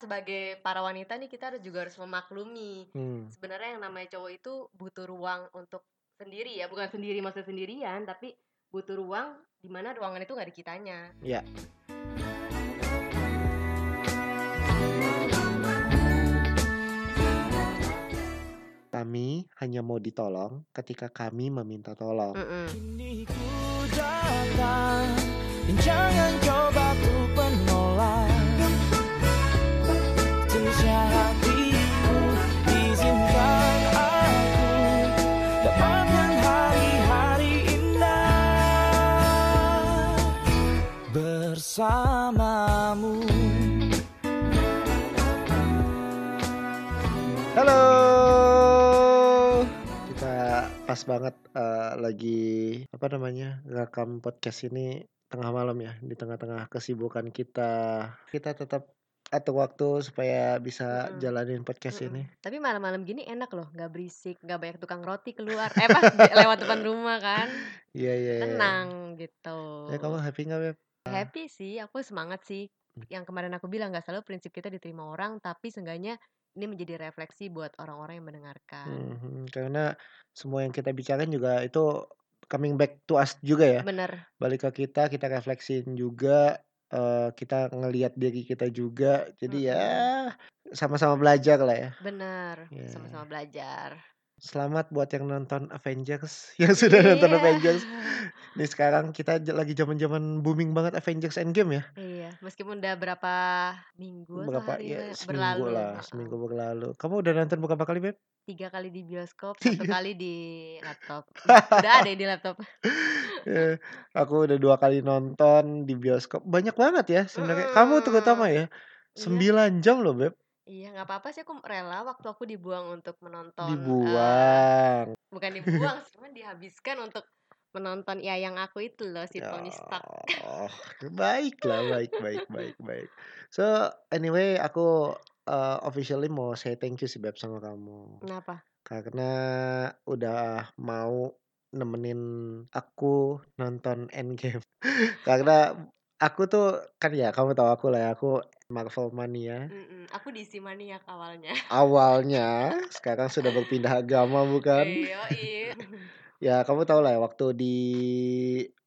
sebagai para wanita nih kita harus juga harus memaklumi Hmm. sebenarnya yang namanya cowok itu butuh ruang untuk sendiri ya bukan sendiri maksud sendirian tapi butuh ruang di mana ruangan itu nggak di kitanya Ya. Kami hanya mau ditolong ketika kami meminta tolong. Mm-mm. Kini ku datang jangan Halo. Kita pas banget eh, lagi apa namanya? rekam podcast ini tengah malam ya, di tengah-tengah kesibukan kita. Kita tetap atur waktu supaya bisa Mm-mm. jalanin podcast Mm-mm. ini. tapi malam-malam gini enak loh nggak berisik nggak banyak tukang roti keluar eh pas lewat depan rumah kan Iya iya iya. tenang gitu Ya kamu happy nggak Beb? happy sih aku semangat sih yang kemarin aku bilang nggak selalu prinsip kita diterima orang tapi seenggaknya ini menjadi refleksi buat orang-orang yang mendengarkan Mhm, karena semua yang kita bicarain juga itu coming back to us juga ya. bener Balik ke kita, kita refleksiin juga, eh, kita ngelihat diri kita juga. Jadi ya Mm-mm. sama-sama belajar lah ya. bener Ya. sama-sama belajar Selamat buat yang nonton Avengers, yang sudah nonton Iya. Avengers. Nih sekarang kita lagi zaman-zaman booming banget Avengers Endgame ya. iya meskipun udah berapa minggu atau Berapa hari ya ya, seminggu berlalu lah, seminggu berlalu. Kamu udah nonton berapa kali, Beb? tiga kali di bioskop Tiga. satu kali di laptop udah ada di laptop Eh, aku udah dua kali nonton di bioskop. Banyak banget ya sebenarnya. Kamu terutama ya. Iya. 9 jam loh, Beb. Iya nggak apa-apa sih aku rela waktu aku dibuang untuk menonton Dibuang. bukan dibuang cuma dihabiskan untuk menonton ya yang aku itu loh si Ya, Tony Stark baik lah, baik, baik, baik, baik. So, anyway, aku uh, officially mau say thank you sih Beb sama kamu. kenapa Karena udah mau nemenin aku nonton Endgame. Karena aku tuh kan ya kamu tahu aku lah ya, aku Marvel mania. Mm-mm, aku DC maniak awalnya Awalnya, sekarang sudah berpindah agama bukan? iya iya Ya kamu tahu lah ya waktu di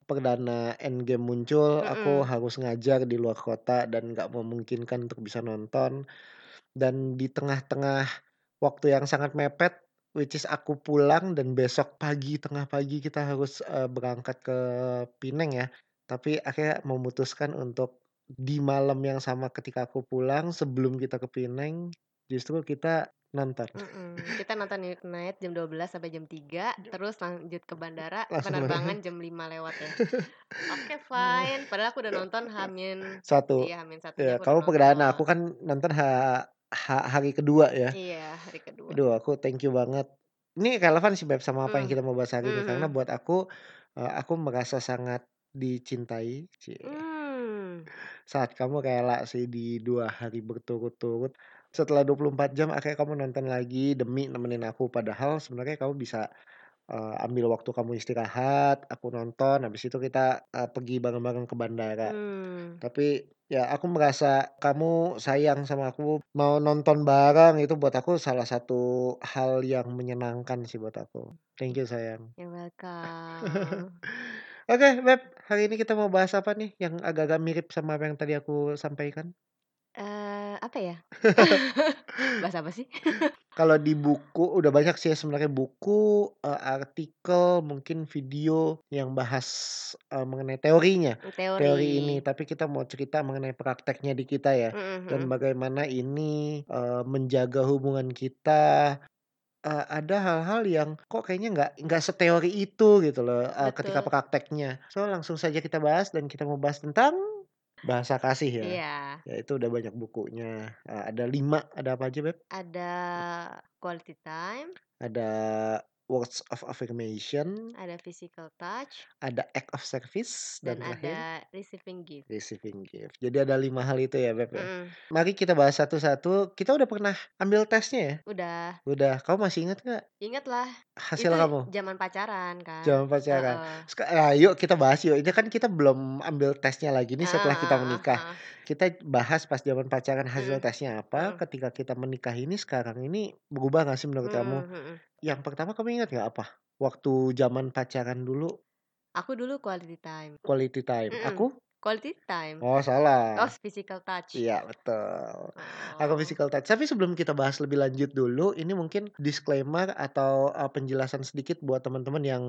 perdana Endgame muncul, aku Mm-mm. harus ngajar di luar kota dan nggak memungkinkan untuk bisa nonton. Dan di tengah-tengah waktu yang sangat mepet, which is aku pulang dan besok pagi tengah pagi kita harus eh, berangkat ke Pineng ya. Tapi akhirnya memutuskan untuk di malam yang sama ketika aku pulang sebelum kita ke Pineng, justru kita nonton. Mm-mm. kita nonton Night jam 12 sampai jam 3 terus lanjut ke bandara Langsung penerbangan jam 5 lewat ya oke fine padahal aku udah nonton Hamin Satu. iya Hamin satu Ya, kamu perdana, nonton. aku kan nonton ha- ha- hari kedua ya. iya hari kedua Aduh, aku thank you banget. Ini relevan sih Beb sama apa yang Hmm. kita mau bahas hari ini karena buat aku eh, aku merasa sangat dicintai Cie. Hmm. Saat kamu rela sih di dua hari berturut-turut. Setelah 24 jam akhirnya kamu nonton lagi demi nemenin aku padahal sebenarnya kamu bisa eh, ambil waktu kamu istirahat, aku nonton, habis itu kita eh, pergi bareng-bareng ke bandara. Hmm. Tapi ya aku merasa kamu sayang sama aku mau nonton bareng itu buat aku salah satu hal yang menyenangkan sih buat aku. Thank you sayang. You're welcome. Oke, Beb, hari ini kita mau bahas apa nih yang agak-agak mirip sama apa yang tadi aku sampaikan? Eh, apa ya? Bahas apa sih? Kalau di buku udah banyak sih ya sebenarnya buku, eh, artikel, mungkin video yang bahas eh, mengenai teorinya, Teori. teori ini. Tapi kita mau cerita mengenai prakteknya di kita ya. Mhm. dan bagaimana ini eh, menjaga hubungan kita Eh, ada hal-hal yang kok kayaknya nggak nggak seteori itu gitu loh eh, ketika Betul. prakteknya. So langsung saja kita bahas dan kita mau bahas tentang bahasa kasih ya. Iya. ya itu udah banyak bukunya. Eh, ada lima ada apa aja beb? Ada quality time, ada words of affirmation ada physical touch, ada act of service dan, dan ada receiving gift. receiving gift jadi ada lima hal itu ya beb ya mari kita bahas satu-satu kita udah pernah ambil tesnya ya Udah, udah kamu masih ingat nggak inget lah. hasil itu kamu zaman pacaran kan. Zaman pacaran. Heeh. Seka- ah, yuk kita bahas yuk. Ini kan kita belum ambil tesnya lagi nih setelah kita Ah, ah, menikah. Kita bahas pas zaman pacaran hasil Mhm. tesnya apa, Mhm. ketika kita menikah ini sekarang ini berubah nggak sih menurut kamu? Mhm mhm. Yang pertama kamu ingat nggak apa? Waktu zaman pacaran dulu Aku dulu quality time. quality time, Mhm. aku? Quality time. Oh Oh, salah. physical touch. Iya betul. Aku Oh. physical touch. Tapi sebelum kita bahas lebih lanjut dulu, ini mungkin disclaimer atau uh, penjelasan sedikit buat teman-teman yang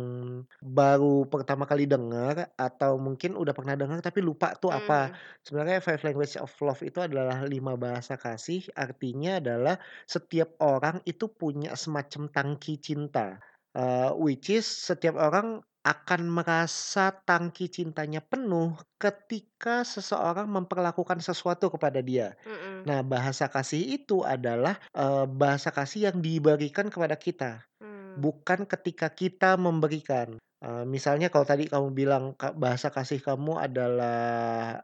baru pertama kali dengar atau mungkin udah pernah dengar tapi lupa tuh apa. Mhm. Sebenarnya five language of love itu adalah lima bahasa kasih. Artinya adalah setiap orang itu punya semacam tangki cinta. Uh, which is setiap orang akan merasa tangki cintanya penuh ketika seseorang memperlakukan sesuatu kepada dia. Mhm. Nah, bahasa kasih itu adalah uh, bahasa kasih yang diberikan kepada kita, Hmm. bukan ketika kita memberikan. Uh, misalnya kalau tadi kamu bilang bahasa kasih kamu adalah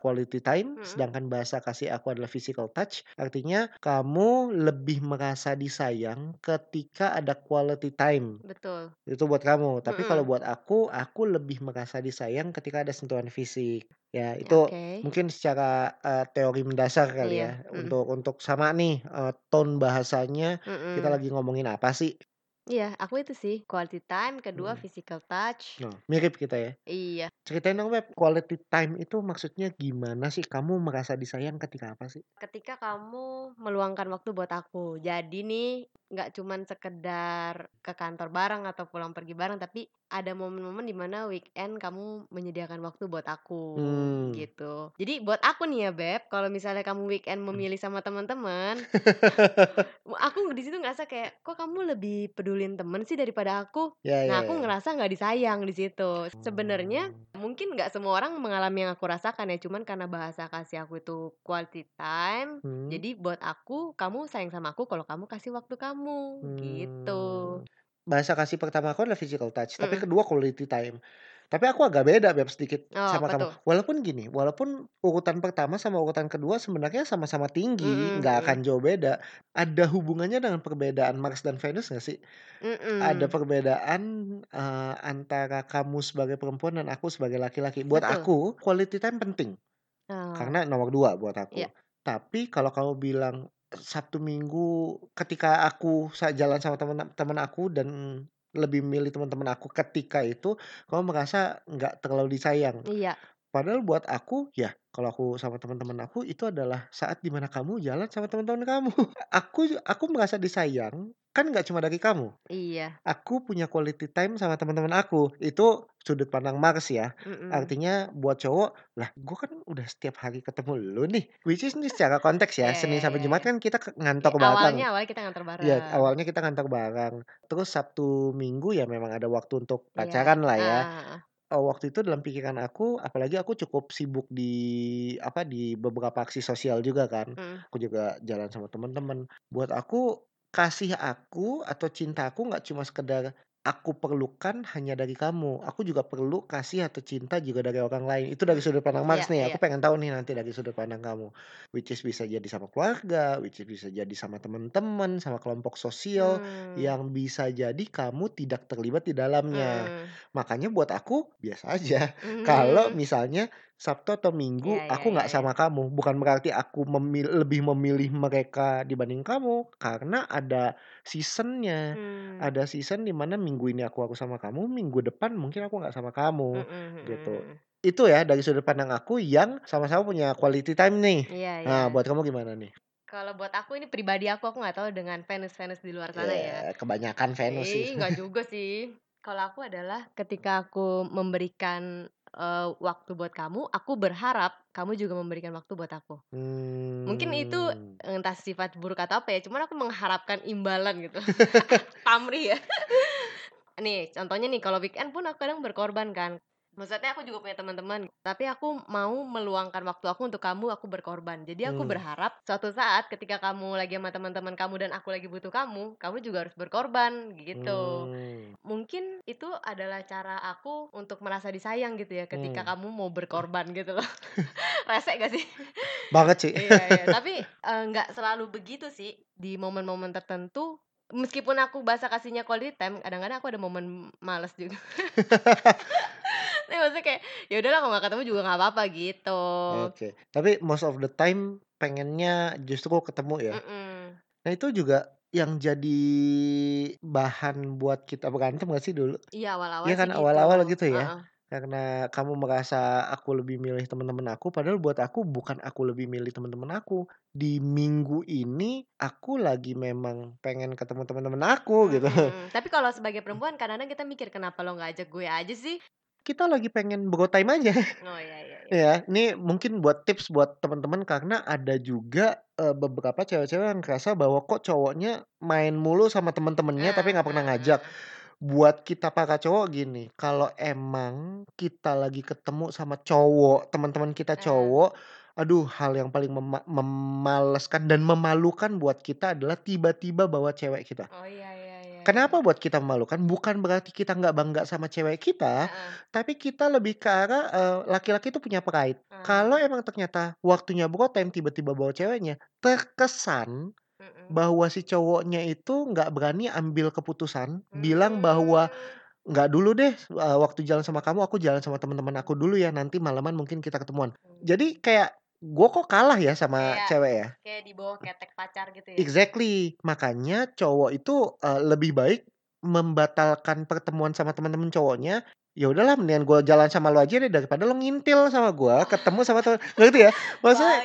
quality time, Mhm. sedangkan bahasa kasih aku adalah physical touch. Artinya kamu lebih merasa disayang ketika ada quality time. Betul. Itu buat kamu. Tapi kalau Mhm. buat aku, aku lebih merasa disayang ketika ada sentuhan fisik. Ya, itu Oke. mungkin secara uh, teori mendasar kali ya. Iya. Mhm. Untuk untuk sama nih uh, tone bahasanya kita Mhm. lagi ngomongin apa sih? Iya, aku itu sih quality time, kedua Hmm. physical touch. Nah, mirip kita ya. Iya. Ceritain dong, Beb, quality time itu maksudnya gimana sih? Kamu merasa disayang ketika apa sih? Ketika kamu meluangkan waktu buat aku. Jadi nih nggak cuman sekedar ke kantor bareng atau pulang pergi bareng, tapi ada momen-momen di mana weekend kamu menyediakan waktu buat aku Hmm. gitu. Jadi buat aku nih ya Beb, kalau misalnya kamu weekend memilih sama teman-teman, aku di situ ngerasa kayak kok kamu lebih pedulin temen sih daripada aku. Ya, Nah ya, aku ya. ngerasa nggak disayang di situ. Sebenarnya Hmm. mungkin nggak semua orang mengalami yang aku rasakan ya, cuman karena bahasa kasih aku itu quality time, Hmm. jadi buat aku kamu sayang sama aku kalau kamu kasih waktu kamu gitu. Hmm. Bahasa kasih pertama aku adalah physical touch, tapi Mhm. kedua quality time. Tapi aku agak beda Beb sedikit Oh, sama apa kamu. Walaupun gini, walaupun urutan pertama sama urutan kedua sebenarnya sama-sama tinggi, Mhm nggak mhm. akan jauh beda. Ada hubungannya dengan perbedaan Mars dan Venus nggak sih? Ada Mhm. perbedaan uh, antara kamu sebagai perempuan dan aku sebagai laki-laki. Buat Betul. aku, quality time penting. Oh. Karena nomor dua buat aku. Iya. Tapi kalau kamu bilang Sabtu Minggu ketika aku jalan sama teman-teman aku dan lebih milih teman-teman aku ketika itu, kamu merasa nggak terlalu disayang. Iya. Padahal buat aku, ya kalau aku sama teman-teman aku itu adalah saat di mana kamu jalan sama teman-teman kamu. Aku aku merasa disayang kan nggak cuma dari kamu. Iya. Aku punya quality time sama teman-teman aku. Itu sudut pandang Mars ya. Mhm. Artinya buat cowok, lah gue kan udah setiap hari ketemu lu nih. Which is ini secara konteks ya. Iya Senin iya sampai iya Jumat iya. kan kita Iya, ngantor bareng. awalnya awalnya kita ngantor Ya, bareng. awalnya kita ngantor bareng. Terus Sabtu Minggu ya memang ada waktu untuk Iya. pacaran lah ya. Oh, waktu itu dalam pikiran aku, apalagi aku cukup sibuk di apa di beberapa aksi sosial juga kan. Mhm. Aku juga jalan sama teman-teman. Buat aku kasih aku atau cinta aku nggak cuma sekedar aku perlukan hanya dari kamu. Aku juga perlu kasih atau cinta juga dari orang lain. Itu dari Hmm. sudut pandang Iya Mars nih. iya. Aku pengen tahu nih nanti dari sudut pandang kamu. Which is bisa jadi sama keluarga, which is bisa jadi sama teman-teman, sama kelompok sosial Hmm. yang bisa jadi kamu tidak terlibat di dalamnya. Mhm. Makanya buat aku biasa aja. Kalau Mhm. misalnya Sabtu atau Minggu Iya iya aku iya nggak iya. sama kamu, bukan berarti aku memil- lebih memilih mereka dibanding kamu, karena ada seasonnya. Hmm. Ada season di mana minggu ini aku aku sama kamu, minggu depan mungkin aku nggak sama kamu, Mhm gitu. mhm. Itu ya dari sudut pandang aku yang sama-sama punya quality time nih. Iya iya. Nah, buat kamu gimana nih? Kalau buat aku ini pribadi aku, aku nggak tahu dengan Venus-Venus di luar sana ya. Ya, kebanyakan Venus sih. Eh, nggak juga sih. Kalau aku adalah ketika aku memberikan eh, waktu buat kamu, aku berharap kamu juga memberikan waktu buat aku. Mungkin itu Hmm. entah sifat buruk atau apa ya, cuman aku mengharapkan imbalan gitu. Pamrih ya. Nih, contohnya nih kalau weekend pun aku kadang berkorban kan. Maksudnya aku juga punya teman-teman, tapi aku mau meluangkan waktu aku untuk kamu, aku berkorban. Jadi aku Hmm. berharap suatu saat ketika kamu lagi sama teman-teman kamu dan aku lagi butuh kamu, kamu juga harus berkorban gitu. Hmm. Mungkin itu adalah cara aku untuk merasa disayang gitu ya ketika Hmm. kamu mau berkorban gitu loh. Rese gak sih? Banget sih. Iya, iya. Tapi eh, nggak selalu begitu sih. Di momen-momen tertentu, meskipun aku bahasa kasihnya quality time, kadang-kadang aku ada momen males juga. Tapi maksudnya kayak ya udahlah kalau nggak ketemu juga nggak apa-apa gitu. Oke, tapi most of the time pengennya justru ketemu ya? Mhm. Nah itu juga yang jadi bahan buat kita berantem gak sih dulu? Iya awal-awal Iya kan gitu, awal-awal gitu ya? heeh. Karena kamu merasa aku lebih milih teman-teman aku, padahal buat aku bukan aku lebih milih teman-teman aku. Di minggu ini aku lagi memang pengen ketemu teman-teman aku gitu. Mhm, tapi kalau sebagai perempuan kadang-kadang kita mikir kenapa lo nggak ajak gue aja sih? Kita lagi pengen bro time aja. Oh iya iya iya. Ya, ini mungkin buat tips buat teman-teman karena ada juga eh, beberapa cewek-cewek yang ngerasa bahwa kok cowoknya main mulu sama teman-temannya tapi nggak pernah ngajak. Buat kita para cowok gini, kalau emang kita lagi ketemu sama cowok, teman-teman kita Eh. cowok, aduh hal yang paling mema- memaleskan dan memalukan buat kita adalah tiba-tiba bawa cewek kita. Oh iya iya. Kenapa buat kita memalukan? Bukan berarti kita nggak bangga sama cewek kita, Heeh. tapi kita lebih ke arah laki-laki itu punya pride. Ah. Kalau emang ternyata waktunya time tiba-tiba bawa ceweknya, terkesan Mhm. bahwa si cowoknya itu nggak berani ambil keputusan, bilang bahwa Hmm. nggak dulu deh eh, waktu jalan sama kamu, aku jalan sama teman-teman aku dulu ya, nanti malaman mungkin kita ketemuan. Hmm. Jadi kayak gue kok kalah ya sama Kayak cewek ya? kayak di bawah ketek pacar gitu ya. Exactly. Makanya cowok itu eh, lebih baik membatalkan pertemuan sama teman-teman cowoknya. Ya udahlah, mendingan gue jalan sama lo aja deh daripada lo ngintil sama gue, ketemu sama teman. Ngerti ya? Maksudnya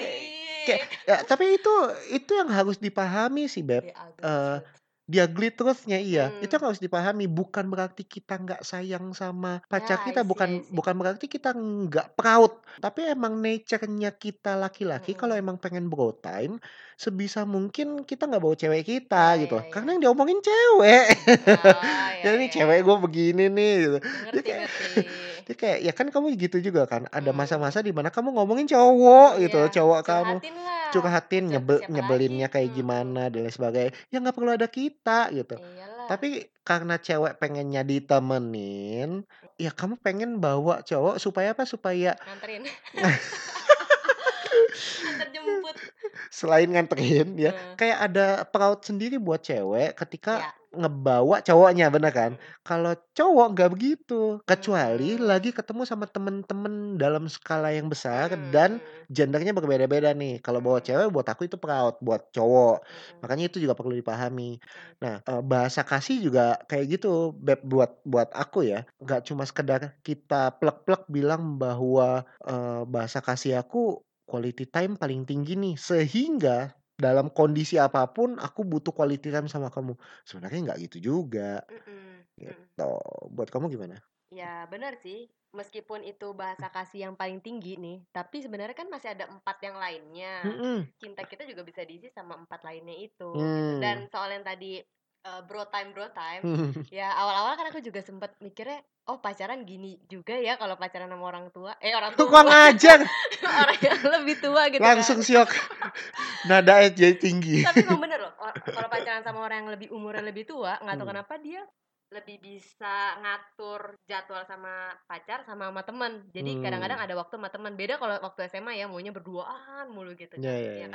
kayak, ya, tapi itu itu yang harus dipahami sih beb. Ya, lucu. Dia ugly truth-nya iya. Hmm. Itu yang harus dipahami. Bukan berarti kita nggak sayang sama pacar Ya, kita, see, bukan I see. bukan berarti kita nggak proud. Tapi emang nature-nya kita laki-laki kalau Mm-mm. emang pengen bro time, sebisa mungkin kita nggak bawa cewek kita Ya, gitu. ya, Karena ya. yang diomongin cewek. Oh, ya ya, ini ya, cewek ya. gue begini nih gitu. Dia Ngerti kayak ngerti. dia kayak ya kan kamu gitu juga kan. Ada Hmm. masa-masa di mana kamu ngomongin cowok gitu, Iya, cowok kamu curhatin lah. curhatin nyebel nyebelinnya lagi? kayak Mm-mm. gimana dan lain sebagainya. Ya nggak perlu ada kita gitu. Iyalah. Tapi karena cewek pengennya ditemenin, ya kamu pengen bawa cowok supaya apa? Supaya Nganterin. Antar jemput. selain nganterin ya, Hmm. kayak ada proud sendiri buat cewek ketika Ya. Ngebawa cowoknya, bener kan? Kalau cowok nggak begitu, kecuali Hmm. lagi ketemu sama temen-temen dalam skala yang besar dan Hmm. gendernya berbeda-beda nih. Kalau bawa cewek buat aku itu proud, buat cowok. Hmm. Makanya itu juga perlu dipahami. Nah, eh, bahasa kasih juga kayak gitu, Beb, buat buat aku ya. Nggak cuma sekedar kita plek-plek bilang bahwa eh, bahasa kasih aku quality time paling tinggi nih, sehingga dalam kondisi apa pun aku butuh quality time sama kamu. Sebenarnya nggak gitu juga, Mm-mm. Mm. gitu. Buat kamu gimana? Ya benar sih. Meskipun itu bahasa kasih yang paling tinggi nih, tapi sebenarnya kan masih ada empat yang lainnya. Mm-mm. Cinta kita juga bisa diisi sama empat lainnya itu. gitu. Dan Hmm. soal yang tadi eh, bro time bro time, ya awal-awal kan aku juga sempet mikirnya, oh pacaran gini juga ya kalau pacaran sama orang tua, eh orang tua, Kurang ajar, orang yang lebih tua gitu langsung kan. siok. Nada jadi tinggi. Tapi emang bener loh, kalau pacaran sama orang yang lebih umurnya lebih tua, nggak tahu Hmm. kenapa dia lebih bisa ngatur jadwal sama pacar sama sama teman. Jadi kadang-kadang Hmm. ada waktu sama teman. Beda kalau waktu SMA ya maunya berduaan mulu gitu Ya kan. ya Ya ya.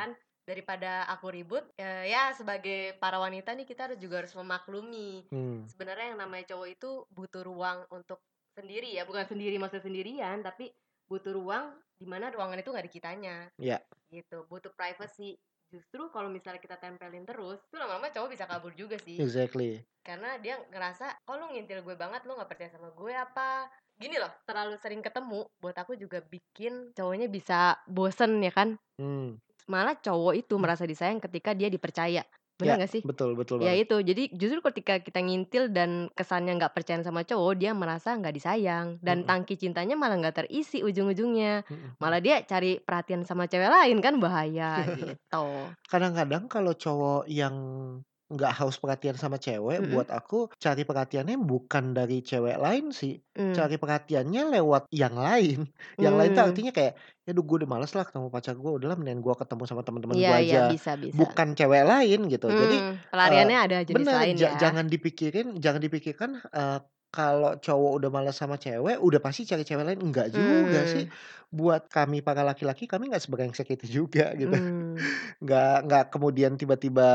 Daripada aku ribut, eh, ya sebagai para wanita nih kita harus juga harus memaklumi. Hmm. Sebenarnya yang namanya cowok itu butuh ruang untuk sendiri ya, bukan sendiri maksud sendirian, tapi butuh ruang di mana ruangan itu nggak di kitanya Ya. gitu butuh privacy justru kalau misalnya kita tempelin terus tuh lama-lama cowok bisa kabur juga sih Exactly. karena dia ngerasa oh lu ngintil gue banget lu nggak percaya sama gue apa gini loh terlalu sering ketemu buat aku juga bikin cowoknya bisa bosen ya kan Hmm. Malah cowok itu merasa disayang ketika dia dipercaya. Ya, benar gak sih? betul betul ya banget. itu jadi justru ketika kita ngintil dan kesannya nggak percaya sama cowok dia merasa nggak disayang. Dan Mm-mm. tangki cintanya malah nggak terisi ujung-ujungnya. Mm-mm. malah dia cari perhatian sama cewek lain kan? Bahaya gitu. Kadang-kadang kalau cowok yang nggak haus perhatian sama cewek, Mm-mm. buat aku cari perhatiannya bukan dari cewek lain sih, Hmm. cari perhatiannya lewat yang lain. Yang lain tuh Hmm. artinya kayak, ya gue udah males lah ketemu pacar gue, udahlah mendingan gue ketemu sama teman-teman gue Iya aja. bisa bisa. Bukan cewek lain gitu. Jadi Hmm, eh, pelariannya ada jenis bener, lain ya. jangan dipikirin, jangan dipikirkan eh, kalau cowok udah males sama cewek, udah pasti cari cewek lain. Enggak juga sih. Hmm. Buat kami para laki-laki, kami nggak sebrengsek itu juga gitu. Hmm. Nggak nggak kemudian tiba-tiba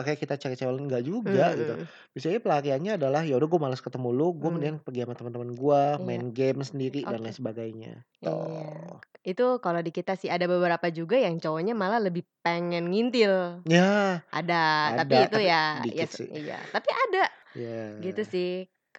Oke kita cari cewek lain, enggak juga gitu. Mhm. Biasanya pelariannya adalah, ya udah gue malas ketemu lu, gue Mmm. mendingan pergi sama teman-teman gue, Iya. main game sendiri dan lain sebagainya, Iya. gitu. Itu kalau di kita sih, ada beberapa juga yang cowoknya malah lebih pengen ngintil. Ya, Ada, tapi ada, itu tapi ya ya sih. iya, tapi ada. Iya. Gitu sih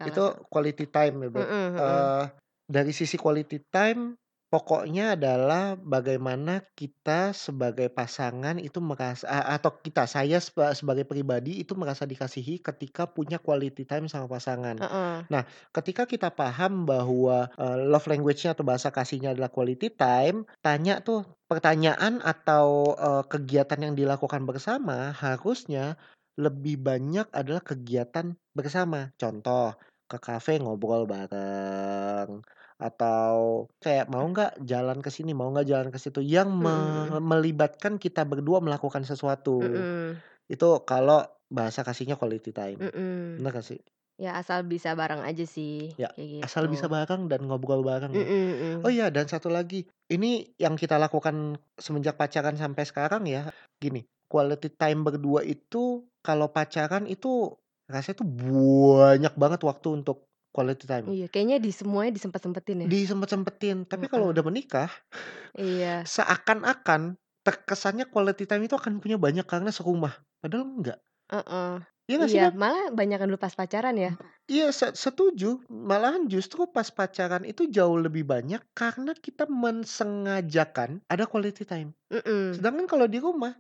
Itu kalau quality time ya. Mhm mhm. Eee, dari sisi quality time, pokoknya adalah bagaimana kita sebagai pasangan itu merasa a atau kita, saya seba sebagai pribadi itu merasa dikasihi ketika punya quality time sama pasangan. Heeh. Nah, ketika kita paham bahwa, eee, love language-nya atau bahasa kasihnya adalah quality time, tanya tuh pertanyaan atau, eee, kegiatan yang dilakukan bersama harusnya lebih banyak adalah kegiatan bersama. Contoh, ke kafe ngobrol bareng, atau kayak mau nggak jalan ke sini, mau nggak jalan ke situ, yang me mhm. melibatkan kita berdua melakukan sesuatu. Mhm. Itu kalau bahasa kasihnya quality time. Mhm. Bener nggak sih? Ya asal bisa bareng aja sih, Ya, kayak asal bisa gitu. bareng dan ngobrol bareng ya. Mhm Oh mhm. iya, dan satu lagi, ini yang kita lakukan semenjak pacaran sampai sekarang ya, gini, quality time berdua itu kalau pacaran itu rasanya tuh banyak banget waktu untuk quality time. Iya, kayaknya di semuanya disempet-sempetin ya? Disempet-sempetin, tapi kalau udah menikah, Iya. seakan-akan terkesannya quality time itu akan punya banyak karena serumah, padahal enggak. Heeh. Iya nggak sih, Iya, Beb? malah banyakan dulu pas pacaran ya? Iya, se setuju, malahan justru pas pacaran itu jauh lebih banyak karena kita mensengajakan ada quality time. Mhm. Sedangkan kalau di rumah,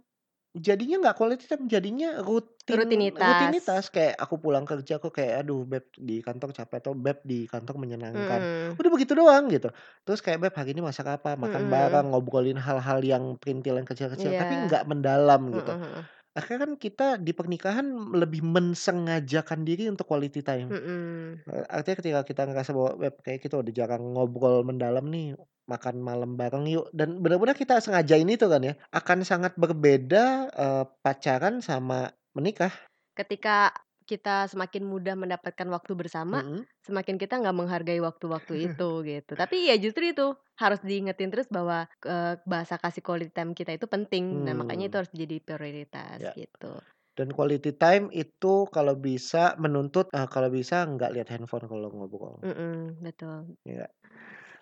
jadinya nggak quality time, jadinya rutin Rutinitas. rutinitas. Kayak aku pulang kerja aku kayak, "Aduh Beb di kantor capek," atau, "Beb di kantor menyenangkan." Mhm. Udah begitu doang gitu. Terus kayak, "Beb hari ini masak apa?" Makan Mhm bareng, ngobrolin hal-hal yang perintilan kecil-kecil, tapi Iya. nggak mendalam gitu. Heeh heeh. Akhirnya kan kita di pernikahan lebih mensengajakan diri untuk quality time. Mhm. Eee, artinya ketika kita ngerasa bahwa, "Beb kayak kita udah jarang ngobrol mendalam nih, makan malam bareng yuk." Dan bener-bener kita sengajain itu kan ya, akan sangat berbeda, eee, pacaran sama menikah. Ketika kita semakin mudah mendapatkan waktu bersama, Mhm. semakin kita nggak menghargai waktu-waktu itu, gitu. Tapi ya justru itu, harus diingetin terus bahwa, eee, bahasa kasih quality time kita itu penting, dan makanya itu Hmm. harus jadi prioritas, Ya. gitu. Dan quality time itu kalau bisa menuntut, eee, kalau bisa nggak lihat handphone kalau ngobrol. Mhm, betul. Iya.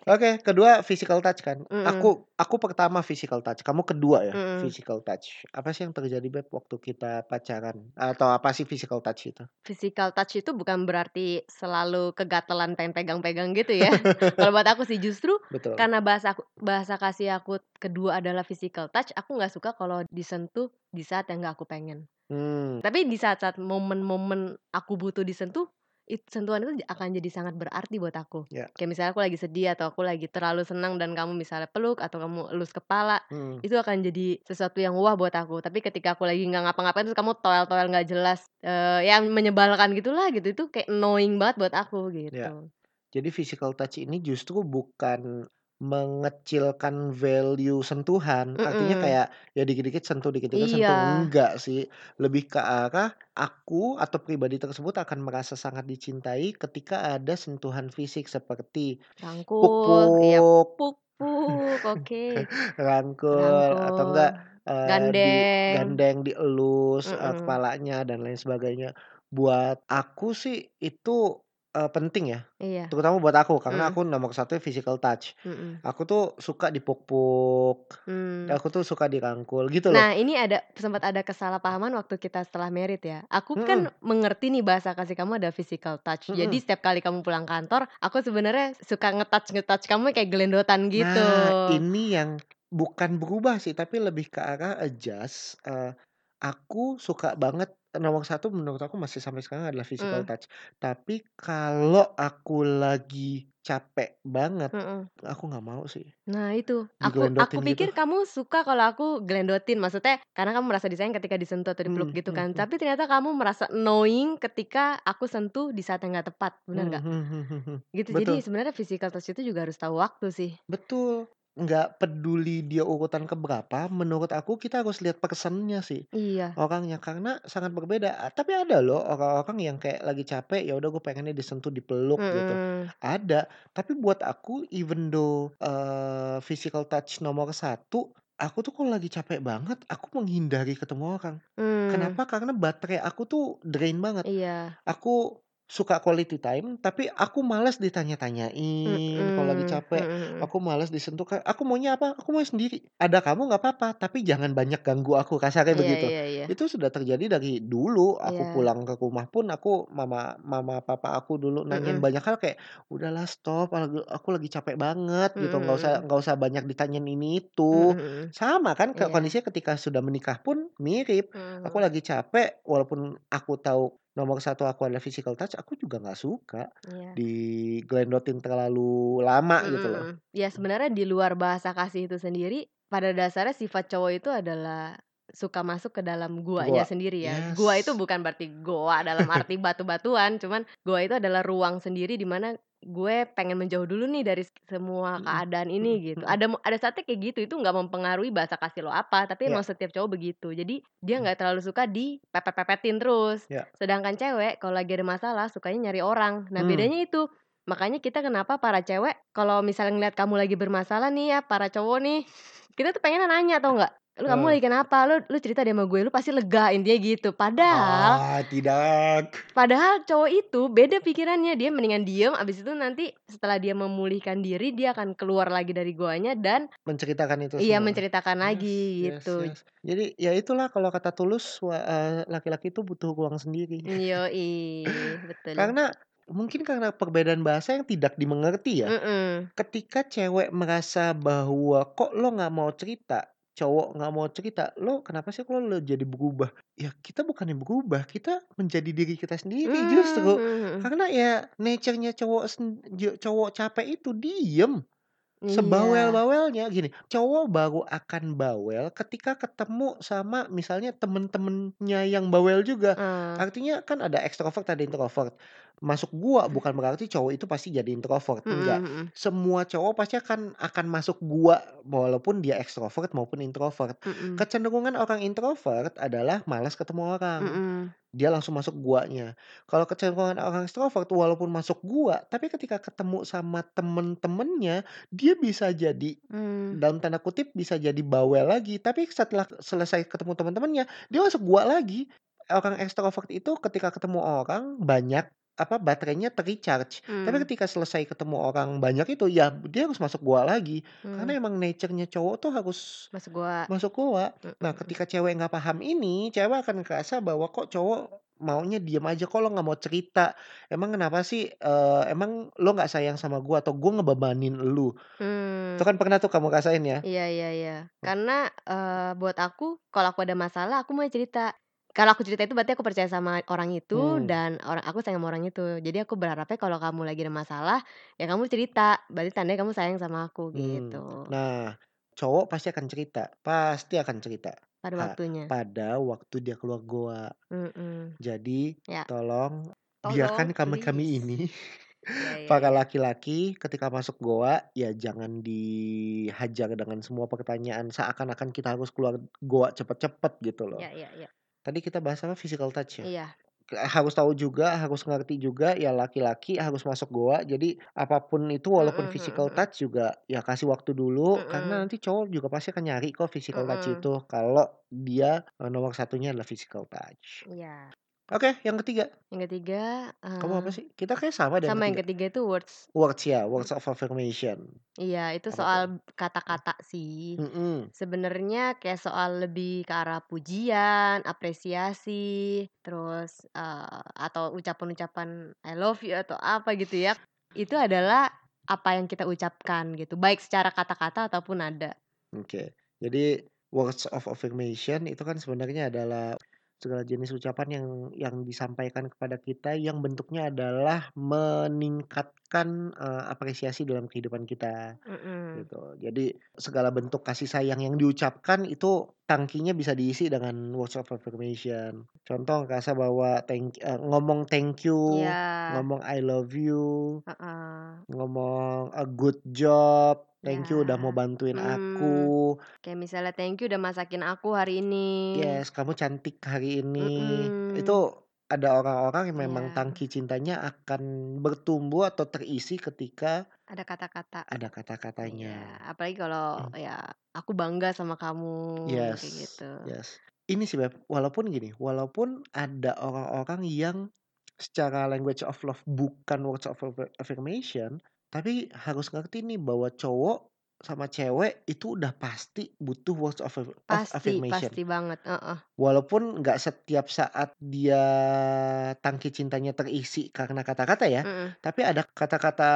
Oke. Oke, kedua physical touch kan. Mhm. Aku aku pertama physical touch, kamu kedua ya, Mhm. physical touch. Apa sih yang terjadi Beb waktu kita pacaran? Atau apa sih physical touch itu? Physical touch itu bukan berarti selalu kegatelan pengen pegang-pegang gitu ya. Kalau buat aku sih, justru Betul. karena bahasa aku bahasa kasih aku kedua adalah physical touch, aku nggak suka kalau disentuh di saat yang nggak aku pengen. Mmm. Tapi di saat-saat momen-momen aku butuh disentuh, it sentuhan itu akan jadi sangat berarti buat aku. Ya. Kayak misalnya aku lagi sedih atau aku lagi terlalu senang dan kamu misalnya peluk atau kamu elus kepala, Mhm. itu akan jadi sesuatu yang wah buat aku. Tapi ketika aku lagi nggak ngapa-ngapain terus kamu toel-toel nggak jelas, eee, ya menyebalkan gitulah gitu, itu kayak annoying banget buat aku, Ya. gitu. Jadi physical touch ini justru bukan mengecilkan value sentuhan, artinya Mhm. kayak ya dikit-dikit sentuh dikit-dikit sentuh, Iya. enggak sih. Lebih ke arah aku atau pribadi tersebut akan merasa sangat dicintai ketika ada sentuhan fisik seperti Rangkul, iya, puk-puk, puk-puk, oke. rangkul, atau enggak, Rangkul, eee, di gandeng. gandeng, dielus, eee, Mhm. kepalanya dan lain sebagainya. Buat aku sih itu, eee, penting ya, Iya. terutama buat aku karena Mhm. aku nomor 1 physical touch. Mhm. Aku tuh suka dipuk-puk, Mmm. aku tuh suka dirangkul gitu loh. Nah, ini ada sempat ada kesalahpahaman waktu kita setelah married ya. Aku kan Mhm. mengerti nih bahasa kasih kamu ada physical touch. Jadi Mhm. setiap kali kamu pulang kantor, aku sebenarnya suka nge-touch-nge-touch kamu kayak gelendotan gitu. Nah, ini yang bukan berubah sih, tapi lebih ke arah adjust, eee, aku suka banget nomor 1 menurut aku masih sampai sekarang adalah physical Mhm. touch. Tapi kalau aku lagi capek banget, Mhm. aku nggak mau sih. Nah itu, aku aku gitu. pikir kamu suka kalau aku gelendotin, maksudnya karena kamu merasa disayang ketika disentuh atau dipeluk Mhm gitu mhm kan. mhm. Tapi ternyata kamu merasa annoying ketika aku sentuh di saat yang nggak tepat, bener nggak? Mhm mhm mhm. Gitu, Betul. jadi sebenarnya physical touch itu juga harus tahu waktu sih. Betul. Nggak peduli dia urutan ke berapa, menurut aku kita harus lihat personnya sih, Iya. orangnya. Karena sangat berbeda. A tapi ada loh orang-orang yang kayak lagi capek, ya udah gue pengennya disentuh, dipeluk gitu. Mhm. Ada. Tapi buat aku even though, eee, physical touch nomor 1, Aku tuh kalau lagi capek banget, aku menghindari ketemu orang. Mmm. Kenapa? Karena baterai aku tuh drain banget. Iya. Aku suka quality time, tapi aku malas ditanya-tanyain kalau lagi capek. mhm mhm. Aku malas disentuh, "Aku maunya apa? Aku mau sendiri. Ada kamu nggak apa-apa, tapi jangan banyak ganggu aku," kasarnya Iya begitu. iya iya. Itu sudah terjadi dari dulu, aku Iya. pulang ke rumah pun aku mama mama papa aku dulu nanyain Mhm. banyak hal kayak, "Udahlah stop, aku lagi capek banget," gitu, Mhm "nggak usah nggak usah banyak ditanyain ini itu." mhm. Sama kan ke Iya. kondisinya ketika sudah menikah pun mirip. Mhm Aku lagi capek, walaupun aku tahu nomor satu aku adalah physical touch, aku juga nggak suka Iya. diglendotin terlalu lama Mhm gitu loh. Ya sebenarnya di luar bahasa kasih itu sendiri, pada dasarnya sifat cowok itu adalah suka masuk ke dalam guanya Goa, sendiri ya. Gua itu yes. bukan berarti goa dalam arti batu-batuan, cuman goa itu adalah ruang sendiri di mana gue pengen menjauh dulu nih dari semua Mhm, keadaan mhm ini gitu. mhm. Ada ada saatnya kayak gitu, itu nggak mempengaruhi bahasa kasih lo apa, tapi Iya. emang setiap cowok begitu. Jadi dia nggak terlalu suka dipepet-pepetin terus. Iya. Sedangkan cewek kalau lagi ada masalah sukanya nyari orang. Nah Mmm. bedanya itu. Makanya kita kenapa para cewek kalau misalnya ngeliat kamu lagi bermasalah nih ya, para cowok nih, kita tuh pengennya nanya tahu nggak, "Lu kamu lagi kenapa? Lu lu cerita deh sama gue, lu pasti lega," intinya gitu. Padahal Ah, tidak. padahal cowok itu beda pikirannya, dia mendingan diem, abis itu nanti setelah dia memulihkan diri, dia akan keluar lagi dari goanya dan Menceritakan itu iya semua. menceritakan Yes lagi yes gitu. yes. Jadi ya itulah kalau kata Tulus, eee, laki-laki itu butuh ruang sendiri. Yoi, betul. Karena mungkin karena perbedaan bahasa yang tidak dimengerti ya. Mhm. Ketika cewek merasa bahwa, "Kok lo nggak mau cerita?" Cowok nggak mau cerita, "Lo kenapa sih kok lo jadi berubah?" Ya kita bukannya berubah, kita menjadi diri kita sendiri Mmm, justru. mhm mhm. Karena ya nature-nya cowok cowok capek itu diem. Iya. Sebawel-bawelnya gini, cowok baru akan bawel ketika ketemu sama misalnya temen-temennya yang bawel juga. Eee. Artinya kan ada ekstrovert, ada introvert. Masuk gua bukan berarti cowok itu pasti jadi introvert, Mhm enggak. Semua cowok pasti akan akan masuk gua walaupun dia ekstrovert maupun introvert. Mhm. Kecenderungan orang introvert adalah malas ketemu orang. Mhm. Dia langsung masuk guanya. Kalau kecenderungan orang ekstrovert walaupun masuk gua, tapi ketika ketemu sama temen-temennya, dia bisa jadi Mmm. dalam tanda kutip bisa jadi bawel lagi, tapi setelah selesai ketemu temen-temennya, dia masuk gua lagi. Orang ekstrovert itu ketika ketemu orang banyak, apa, baterainya ter-recharge. Tapi Mmm. ketika selesai ketemu orang banyak itu, ya dia harus masuk gua lagi. Karena Mmm. emang nature-nya cowok tuh harus Masuk gua. masuk gua. Nah ketika cewek nggak paham ini, cewek akan ngerasa bahwa kok cowok maunya diem aja, kok lo nggak mau cerita? Emang kenapa sih, eee, emang lo nggak sayang sama gua atau gua ngebebanin elu? Itu Mmm. kan pernah tuh kamu rasain ya? Iya iya iya. Karena, eee, buat aku kalau aku ada masalah aku maunya cerita. Kalau aku cerita itu berarti aku percaya sama orang itu Mmm. dan orang aku sayang sama orang itu. Jadi aku berharapnya kalau kamu lagi ada masalah, ya kamu cerita, berarti tandanya kamu sayang sama aku Mmm. gitu. Nah, cowok pasti akan cerita, pasti akan cerita. Pada Ha waktunya. pada waktu dia keluar goa. Mhm. Jadi Ya. tolong Tolong, biarkan kami-kami please. ini, Iya iya para iya. laki-laki ketika masuk goa, ya jangan dihajar dengan semua pertanyaan seakan-akan kita harus keluar goa cepet-cepet gitu loh. Iya iya iya. Tadi kita bahas apa, physical touch ya? Iya. Harus tahu juga, harus ngerti juga ya laki-laki harus masuk goa. Jadi apa pun itu walaupun Mhm physical mhm mhm. touch juga ya kasih waktu dulu, karena Mhm. nanti cowok juga pasti akan nyari kok physical touch Mhm. itu kalau dia, eee, nomor satunya adalah physical touch. Iya. Oke, yang ketiga. Yang ketiga, Kamu apa eee, sih? Kita kayaknya sama deh sama yang ketiga. ketiga itu words. Words ya, words of affirmation. Iya, itu Apa soal kata-kata sih. Mhm. Sebenarnya kayak soal lebih ke arah pujian, apresiasi, terus, eee, atau ucapan-ucapan I love you atau apa gitu ya. Itu adalah apa yang kita ucapkan gitu, baik secara kata-kata ataupun nada. Oke. Jadi words of affirmation itu kan sebenarnya adalah segala jenis ucapan yang yang disampaikan kepada kita yang bentuknya adalah meningkatkan, eee, apresiasi dalam kehidupan kita, Mhm. gitu. Jadi segala bentuk kasih sayang yang diucapkan itu tangkinya bisa diisi dengan words of affirmation. Contoh ngerasa bahwa thank eee, ngomong thank you, Iya. ngomong I love you, Heeh. ngomong a good job, thank you udah mau Iya. bantuin Mmm. aku. Kayak misalnya, "Thank you udah masakin aku hari ini." Yes, kamu cantik hari ini. Mhm. Itu ada orang-orang yang memang Iya. tangki cintanya akan bertumbuh atau terisi ketika Ada kata-kata. ada kata-katanya. apalagi kalau Hmm. ya aku bangga sama kamu kayak Yes, gitu. yes. Ini sih Beb, walaupun gini, walaupun ada orang-orang yang secara language of love bukan words of affir- affirmation, tapi harus ngerti nih bahwa cowok sama cewek itu udah pasti butuh words of, of Pasti, affirmation. pasti banget. Heeh. Walaupun nggak setiap saat dia tangki cintanya terisi karena kata-kata ya, Mm-mm. tapi ada kata-kata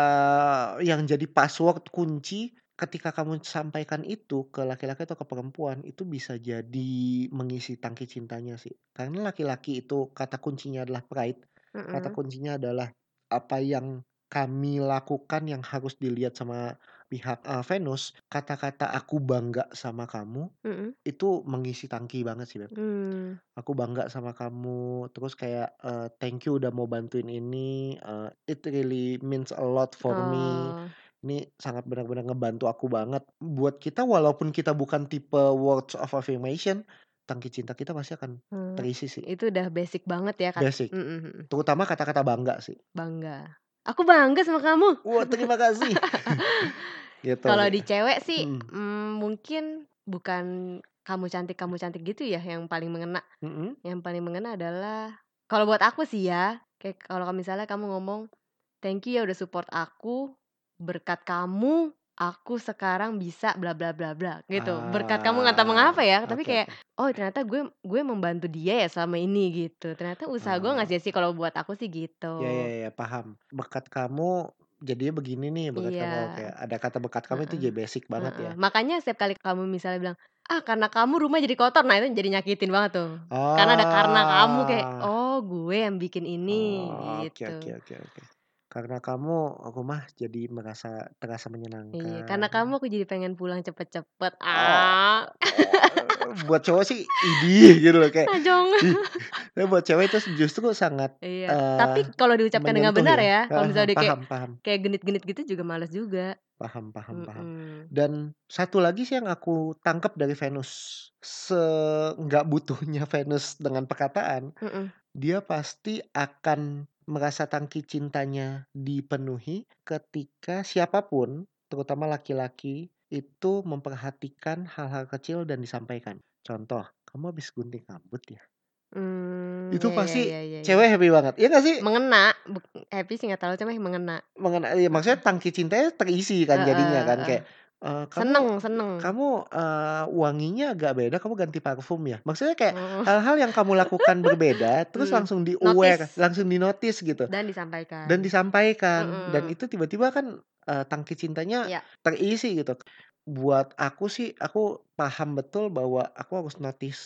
yang jadi password kunci ketika kamu sampaikan itu ke laki-laki atau ke perempuan itu bisa jadi mengisi tangki cintanya sih. Karena laki-laki itu kata kuncinya adalah pride, kata Mm-mm. kuncinya adalah apa yang kami lakukan yang harus dilihat sama pihak eh, Venus, kata-kata aku bangga sama kamu Mm-mm. itu mengisi tangki banget sih Beb. Hmm. Aku bangga sama kamu, terus kayak eh, thank you udah mau bantuin ini, eh, it really means a lot for me. Oh, Ini sangat benar-benar ngebantu aku banget. Buat kita walaupun kita bukan tipe words of affirmation, tangki cinta kita pasti akan hmm. terisi sih. Itu udah basic banget ya kan? Basic. Mm-mm. Terutama kata-kata bangga sih. Bangga. Aku bangga sama kamu. Wah, terima kasih. gitu. Kalau di cewek sih Mm. mm, mungkin bukan kamu cantik kamu cantik gitu ya yang paling mengena. Mm-mm. Yang paling mengena adalah kalau buat aku sih ya, kayak kalau misalnya kamu ngomong thank you ya udah support aku, berkat kamu aku sekarang bisa bla bla bla bla gitu. Berkat kamu nggak tahu mengapa ya, Ah, tapi oke, kayak oh ternyata gue gue membantu dia ya selama ini gitu. Ternyata usaha gue Ah. nggak sia-sia kalau buat aku sih gitu. Ya ya ya paham. Berkat kamu jadinya begini nih berkat kamu. Iya. Oke, ada kata berkat kamu itu Heeh. jadi basic banget ya. Heeh. Makanya setiap kali kamu misalnya bilang, "Ah, karena kamu rumah jadi kotor." Nah, itu jadi nyakitin banget tuh. Karena ada karena kamu kayak, Ah. "Oh, gue yang bikin ini." Oh, oke gitu. oke oke oke. Karena kamu rumah jadi merasa terasa Iya, karena menyenangkan. kamu aku jadi pengen pulang cepet-cepet. Oh, Ah. oh, buat cowok sih idih gitu loh kayak Ah, jangan. ih. Tapi buat cewek itu justru sangat Iya, eh tapi kalau diucapkan dengan benar ya. ya, kalau Ah, misalnya dia kayak paham paham kayak genit-genit gitu juga males juga. paham paham paham. Mm-mm. Dan satu lagi sih yang aku tangkap dari Venus, se nggak butuhnya Venus dengan perkataan, Mm-mm. dia pasti akan merasa tangki cintanya dipenuhi ketika siapa pun, terutama laki-laki, itu memperhatikan hal-hal kecil dan disampaikan. Contoh, kamu habis gunting rambut ya? Hmm, Itu ya ya pasti ya ya ya. cewek happy banget. Iya nggak sih? Mengena, happy sih nggak tahu cuma mengena. Mengena, iya, maksudnya tangki cintanya terisi kan jadinya kan heeh. kayak eh, kamu Seneng, seneng. kamu eh, wanginya agak beda, kamu ganti parfum ya. Maksudnya kayak Oh. hal-hal yang kamu lakukan berbeda, terus Hmm, langsung di aware, notice langsung di notice gitu, dan disampaikan. dan disampaikan, dan Mm-mm. itu tiba-tiba kan eh, tangki cintanya Ya, terisi gitu. Buat aku sih, aku paham betul bahwa aku harus notice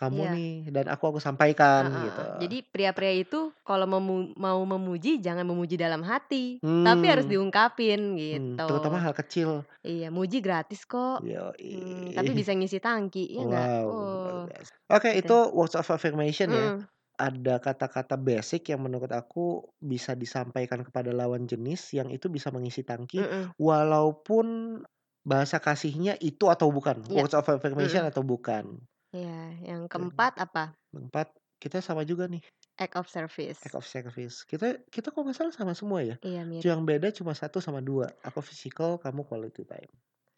kamu iya. nih, dan aku harus sampaikan Heeh, gitu. Jadi pria-pria itu kalau memu- mau memuji jangan memuji dalam hati, tapi harus Hmm, diungkapin hmm, gitu. terutama hal kecil. Iya, muji gratis kok. Hmm, tapi bisa ngisi tangki, ya nggak? Wow, Oh. Oke, gitu. itu words of affirmation ya. Mm-mm. Ada kata-kata basic yang menurut aku bisa disampaikan kepada lawan jenis yang itu bisa mengisi tangki Mm-mm. walaupun bahasa kasihnya itu atau bukan, Iya. words of affirmation Mm-mm. atau bukan. Iya, yang Dan keempat apa? Keempat, kita sama juga nih, Act of service. act of service. Kita kita kok nggak salah sama semua ya. Iya, mirip. Yang beda cuma satu sama dua. Aku physical, kamu quality time.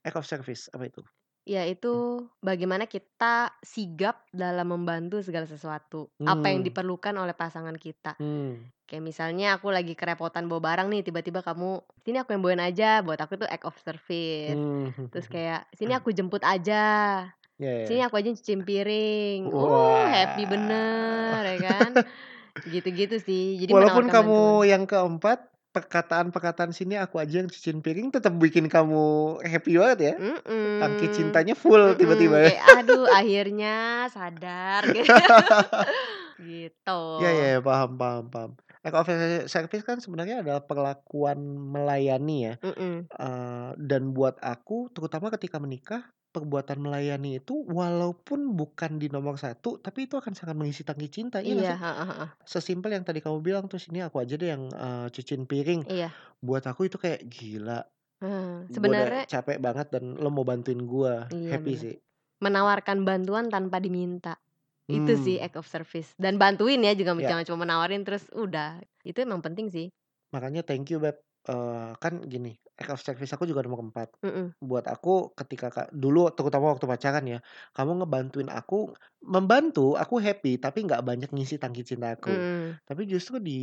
Act of service apa itu? Ya, Hmm. itu bagaimana kita sigap dalam membantu segala sesuatu. Apa yang Hmm. diperlukan oleh pasangan kita. Hmm. Kayak misalnya aku lagi kerepotan bawa barang nih, tiba-tiba kamu, sini aku yang bawain aja. Buat aku itu act of service. Hmm. Terus kayak, sini aku jemput aja. Ya, Sini ya. aku aja cuciin piring. Uh, happy bener ya kan. Gitu-gitu sih. Jadi Walaupun kamu bantuan. yang keempat, perkataan-perkataan sini aku aja yang cuciin piring tetap bikin kamu happy banget ya. Tangki Mm-mm. cintanya full tiba-tiba ya. Kayak aduh akhirnya sadar gitu. gitu. Ya paham paham paham. Act of service kan sebenarnya adalah perlakuan melayani ya. Mm-mm. Eh, dan buat aku, terutama ketika menikah, perbuatan melayani itu walaupun bukan di nomor satu, tapi itu akan sangat mengisi tangki cinta, iya Iya, sih? heeh, heeh. Sesimpel yang tadi kamu bilang, terus ini aku aja deh yang eh, cuciin piring. Iya. Buat aku itu kayak gila. Hmm, sebenarnya capek banget dan lo mau bantuin gue. iya Happy benar. sih. Menawarkan bantuan tanpa diminta. Itu sih Hmm. act of service dan bantuin ya juga Ya. jangan cuma menawarin terus udah. Itu emang penting sih. Makanya thank you Beb, eee, kan gini, act of service aku juga nomor 4. Mhm. Buat aku ketika ka dulu terutama waktu pacaran ya, kamu ngebantuin aku membantu, aku happy, tapi nggak banyak ngisi tangki cinta aku. Mhm. Tapi justru di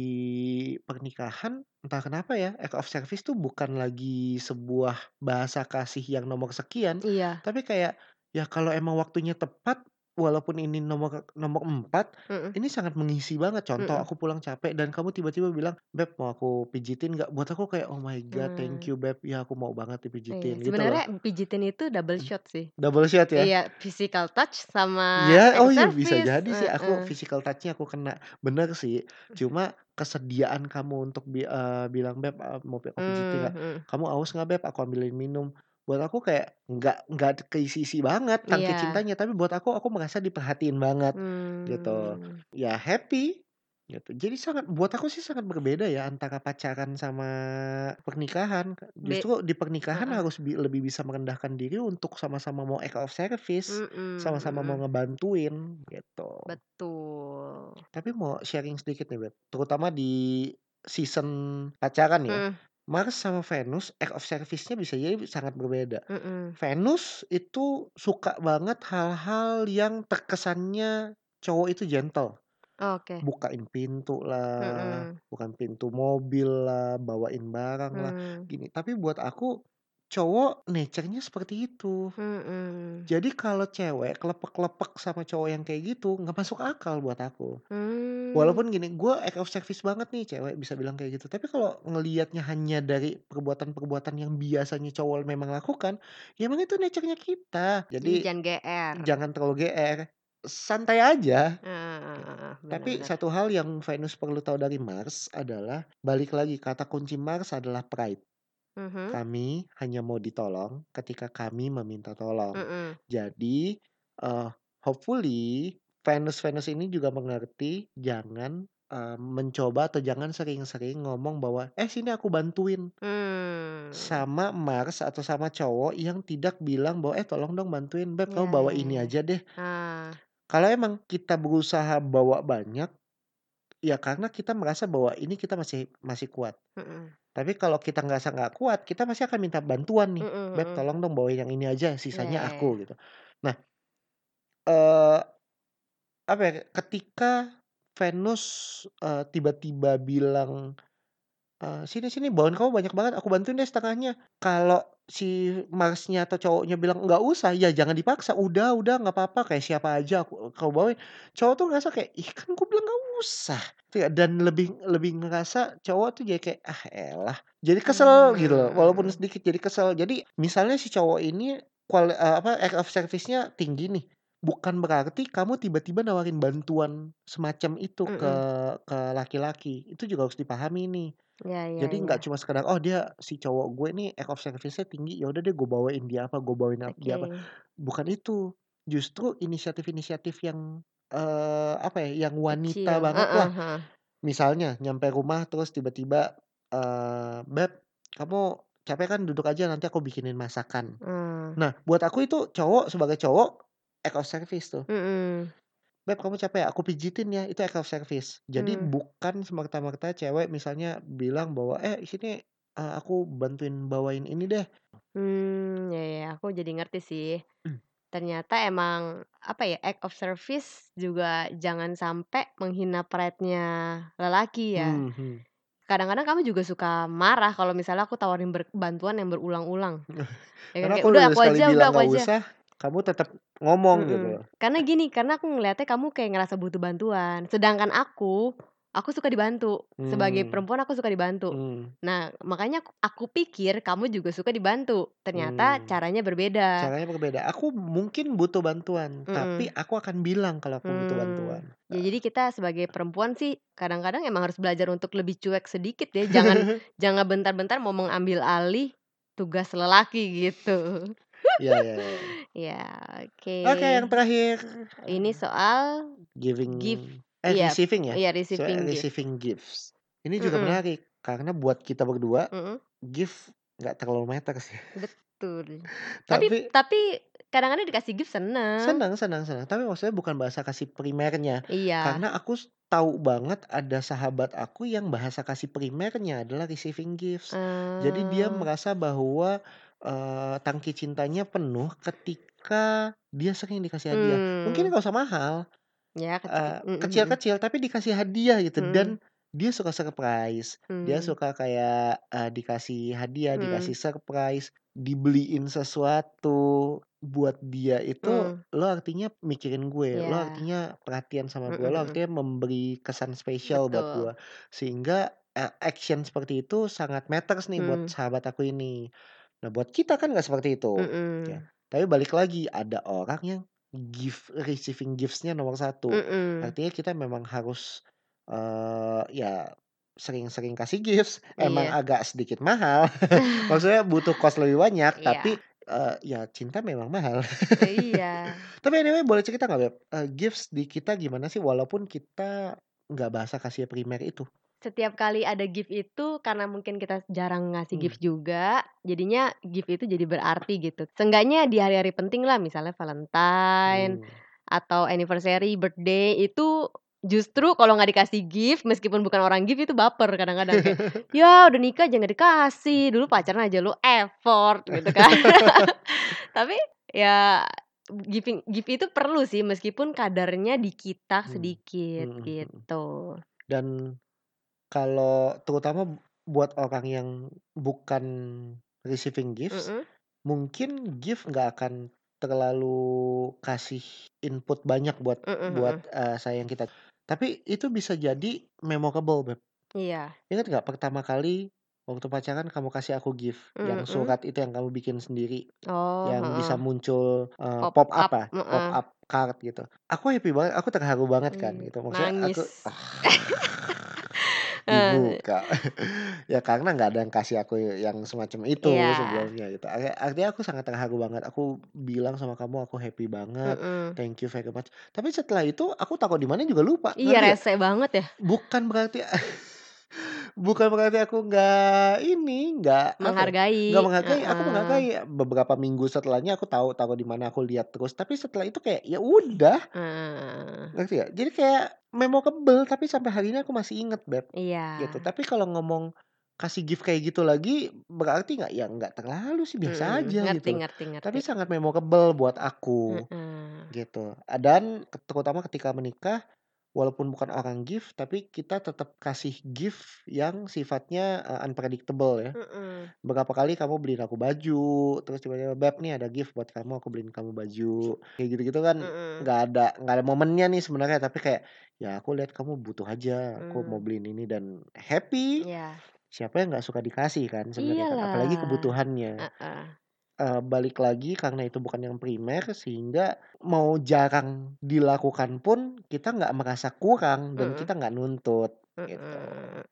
pernikahan, entah kenapa ya, act of service tuh bukan lagi sebuah bahasa kasih yang nomor sekian, Iya. tapi kayak, ya kalau emang waktunya tepat, walaupun ini nomor nomor 4, Mhm. ini sangat mengisi banget. Contoh Mhm. aku pulang capek dan kamu tiba-tiba bilang, "Beb mau aku pijitin nggak?" Buat aku kayak, "Oh my god, thank Mmm. you Beb, ya aku mau banget Iya, dipijitin," gitu loh. sebenarnya pijitin itu double shot sih. Double shot ya? Iya, physical touch sama Ya, oh iya bisa jadi sih aku heeh. physical touch-nya aku kena. Bener sih, cuma kesediaan kamu untuk bi eee, bilang, "Beb, eee, mau aku pijitin nggak? mhm. Kamu haus nggak Beb? Aku ambilin minum." Buat aku kayak nggak nggak keisi-isi banget tangki Iya. cintanya, tapi buat aku, aku merasa diperhatiin banget, gitu. Mmm. Ya happy, gitu. Jadi sangat buat aku sih sangat berbeda ya antara pacaran sama pernikahan. Be Justru di pernikahan heeh. harus bi lebih bisa merendahkan diri untuk sama-sama mau act of service, sama-sama mau mhm. ngebantuin, gitu. Betul. Tapi mau sharing sedikit nih Beb, terutama di season pacaran ya, Mhm. Mars sama Venus act of service-nya bisa jadi sangat berbeda. Mhm. Venus itu suka banget hal-hal yang terkesannya cowok itu gentle. Oke. Bukain pintu lah, Mhm. bukain pintu mobil lah, bawain barang lah, Mmm. gini. Tapi buat aku, cowok nature-nya seperti itu. Mhm. Jadi kalau cewek klepek-klepek sama cowok yang kayak gitu, nggak masuk akal buat aku. Mmm. Walaupun gini, gue act of service banget nih, cewek bisa bilang kayak gitu. Tapi kalau ngelihatnya hanya dari perbuatan-perbuatan yang biasanya cowok memang lakukan, ya emang itu nature-nya kita. Jadi Jadi jangan GR. jangan terlalu GR, santai aja. Heeh, bener Tapi satu hal yang Venus perlu tahu dari Mars adalah, balik lagi kata kunci Mars adalah pride. Mhm. Kami hanya mau ditolong ketika kami meminta tolong. Mhm. Jadi, eee, hopefully Venus-Venus ini juga mengerti jangan, eee, mencoba atau jangan sering-sering ngomong bahwa, "Eh sini aku bantuin." Mmm. Sama Mars atau sama cowok yang tidak bilang bahwa, "Eh tolong dong bantuin Beb, kamu Iya bawa iya ini iya. aja deh." Ah. Kalau emang kita berusaha bawa banyak, ya karena kita merasa bahwa ini kita masih masih kuat. Mhm. Tapi kalau kita ngerasa nggak kuat, kita pasti akan minta bantuan nih, Mhm "Beb tolong dong bawain yang ini aja, Iya sisanya iya iya. aku," gitu. Nah, eee, apa ya, ketika Venus, eee, tiba-tiba bilang, eee, "Sini sini bawain kamu banyak banget, aku bantuin deh setengahnya." Kalau si Mars-nya atau cowoknya bilang, "Nggak usah," ya jangan dipaksa, "Udah udah nggak apa-apa, kayak siapa aja aku kamu bawain." Cowok tuh ngerasa kayak, "Ih kan gue bilang nggak usah." Ya, dan lebih lebih ngerasa cowok tuh jadi kayak, "Ah elah." Jadi kesel gitu loh, walaupun Mmm. sedikit jadi kesel. Jadi misalnya si cowok ini kual eee, apa, act of service-nya tinggi nih, bukan berarti kamu tiba-tiba nawarin bantuan semacam itu ke Mhm. ke laki-laki. Itu juga harus dipahami nih. Iya iya Jadi iya. nggak cuma sekedar, "Oh dia si cowok gue nih act of service-nya tinggi, ya udah deh gue bawain dia apa, gue bawain ap dia apa." Bukan itu. Justru inisiatif-inisiatif yang, eee, apa ya, yang wanita Kecil, banget lah. heeh. Misalnya nyampe rumah terus tiba-tiba, eee, "Beb, kamu capek kan duduk aja nanti aku bikinin masakan." Mmm. Nah, buat aku itu cowok sebagai cowok act of service tuh. Mhm. "Beb kamu capek ya? Aku pijitin ya." Itu act of service. Jadi Mmm. bukan semerta-merta cewek misalnya bilang bahwa, "Eh sini, eee, aku bantuin bawain ini deh." Mmm, ya ya, aku jadi ngerti sih. Mmm. Ternyata emang, apa ya, act of service juga jangan sampai menghina pride-nya lelaki ya. Mhm. Kadang-kadang kamu juga suka marah kalau misalnya aku tawarin ber bantuan yang berulang-ulang. Ya kan, Karena kayak, aku "Udah udah aku aja udah aku aja." usah, kamu tetap ngomong gitu Mhm. loh. Karena gini, karena aku ngelihatnya kamu kayak ngerasa butuh bantuan. Sedangkan aku, aku suka dibantu. Sebagai Mmm. perempuan aku suka dibantu. Mmm. Nah, makanya aku aku pikir kamu juga suka dibantu. Ternyata Mmm. caranya berbeda. Caranya berbeda. Aku mungkin butuh bantuan, tapi Mhm. aku akan bilang kalau aku butuh Mmm. bantuan. Ya jadi kita sebagai perempuan sih kadang-kadang emang harus belajar untuk lebih cuek sedikit ya. Jangan jangan bentar-bentar mau mengambil alih tugas lelaki gitu. Iya iya iya. Ya, oke. Oke, yang terakhir. Ini soal Giving gift eh iya, receiving ya? iya Soal receiving gift. receiving gifts. Ini juga Mhm. menarik karena buat kita berdua, Mhm. gift nggak terlalu matter sih. Betul. Tapi Tapi tapi kadang-kadang dikasih gift seneng. Senang senang senang, tapi maksudnya bukan bahasa kasih primernya. Iya. Karena aku tahu banget ada sahabat aku yang bahasa kasih primernya adalah receiving gifts. Jadi dia Oh. merasa bahwa, eee, tangki cintanya penuh ketika dia sering dikasih hadiah. Mungkin Mmm. nggak usah mahal, Ya kecil eee, mhm mhm. kecil-kecil tapi dikasih hadiah gitu dan Mmm. dia suka surprise. Dia Mmm. suka kayak, eee, dikasih hadiah, dikasih Mmm. surprise, dibeliin sesuatu buat dia itu Mmm. lo artinya mikirin gue, lo Iya. artinya perhatian sama gue, Mhm lo mhm. artinya memberi kesan spesial buat gue. Betul. Sehingga, eee, action seperti itu sangat matters nih buat Mmm. sahabat aku ini. Nah buat kita kan nggak seperti itu, ya. Mhm. Tapi balik lagi ada orang yang gift receiving gifts-nya nomor 1. Mhm. Artinya kita memang harus, eee, ya sering-sering kasih gifts, emang Iya. agak sedikit mahal, maksudnya butuh cost lebih banyak, tapi, Iya. eee, ya cinta memang mahal. Iya. Tapi anyway boleh cerita nggak Beb, eee, gifts di kita gimana sih walaupun kita nggak bahasa kasih primer itu? Setiap kali ada gift itu karena mungkin kita jarang ngasih Mmm. gift juga, jadinya gift itu jadi berarti gitu. Seenggaknya di hari-hari penting lah misalnya Valentine, Mmm. atau anniversary, birthday, itu justru kalau nggak dikasih gift meskipun bukan orang gift itu baper kadang-kadang kayak, "Ya udah nikah aja nggak dikasih, dulu pacaran aja lu effort," gitu kan. Tapi ya giving gift itu perlu sih meskipun kadarnya di kita Mmm. sedikit Mhm mhm. gitu. Dan kalau terutama buat orang yang bukan receiving gifts, Mhm. mungkin gift nggak akan terlalu kasih input banyak buat Mhm buat, mhm. eee, sayang kita. Tapi itu bisa jadi memorable Beb. Iya. Ingat nggak pertama kali waktu pacaran kamu kasih aku gift, yang Mhm. surat itu yang kamu bikin sendiri, Oh, yang bisa heeh. muncul, eee, Pop pop up up, ya, pop heeh. up card gitu. Aku happy banget, aku terharu banget kan Iya, gitu, maksudnya aku nangis. Dibuka. Ya karena nggak ada yang kasih aku yang semacam itu Iya. sebelumnya gitu. Arti artinya aku sangat terharu banget, aku bilang sama kamu aku happy banget, Mhm. thank you very much. Tapi setelah itu aku taruh di mana juga lupa, Iya nggak? rese banget ya. Bukan berarti bukan berarti aku nggak ini, nggak ya, Menghargai, nggak menghargai, aku menghargai. Beberapa minggu setelahnya aku tahu taruh di mana, aku lihat terus. Tapi setelah itu kayak ya udah. Heeh. Ngerti nggak? Jadi kayak memorable tapi sampai hari ini aku masih inget Beb, Iya. gitu. Tapi kalau ngomong kasih gift kayak gitu lagi berarti nggak ya nggak terlalu sih, biasa Mhm, aja ngerti gitu loh. ngerti Tapi ngerti. sangat memorable buat aku, Heeh. gitu. Dan terutama ketika menikah, walaupun bukan orang gift, tapi kita tetap kasih gift yang sifatnya, eee, unpredictable ya. Mhm. Berapa kali kamu beliin aku baju, terus tiba-tiba, "Beb nih ada gift buat kamu, aku beliin kamu baju." Kayak gitu-gitu kan nggak ada nggak ada momennya nih sebenarnya, tapi kayak, ya aku lihat kamu butuh aja, aku mau Mmm. beliin ini dan happy. Iya. Siapa yang nggak suka dikasih kan sebenarnya kan, apalagi Iyalah. kebutuhannya. Heeh. Eee, balik lagi karena itu bukan yang primer sehingga mau jarang dilakukan pun kita nggak merasa kurang dan Mhm. kita nggak nuntut, gitu. Mhm.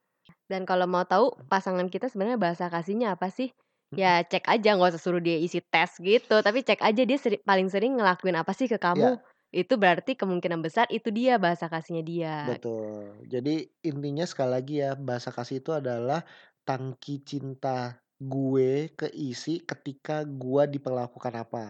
Dan kalau mau tahu pasangan kita sebenarnya bahasa kasihnya apa sih? Ya cek aja, nggak usah suruh dia isi tes gitu, tapi cek aja dia seri paling sering ngelakuin apa sih ke kamu. Iya. Itu berarti kemungkinan besar itu dia bahasa kasihnya dia. Betul. Jadi intinya sekali lagi ya, bahasa kasih itu adalah tangki cinta gue keisi ketika gua diperlakukan apa.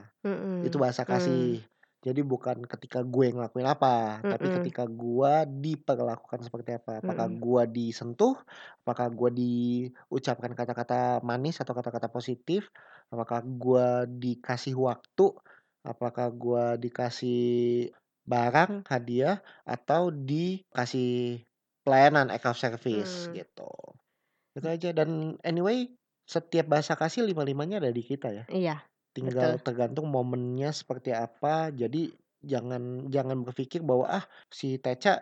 Itu Mhm. bahasa kasih. Jadi bukan ketika gue ngelakuin apa, tapi Mhm. ketika gua diperlakukan seperti apa. Apakah gua disentuh, apakah gua diucapkan kata-kata manis atau kata-kata positif, apakah gua dikasih waktu, apakah gua dikasih barang, hadiah, atau dikasih pelayanan act of service Mmm. gitu. Itu aja dan anyway setiap bahasa kasih lima-limanya ada di kita ya. Iya, Tinggal betul. tergantung momennya seperti apa. Jadi jangan jangan berpikir bahwa, "Ah si Teca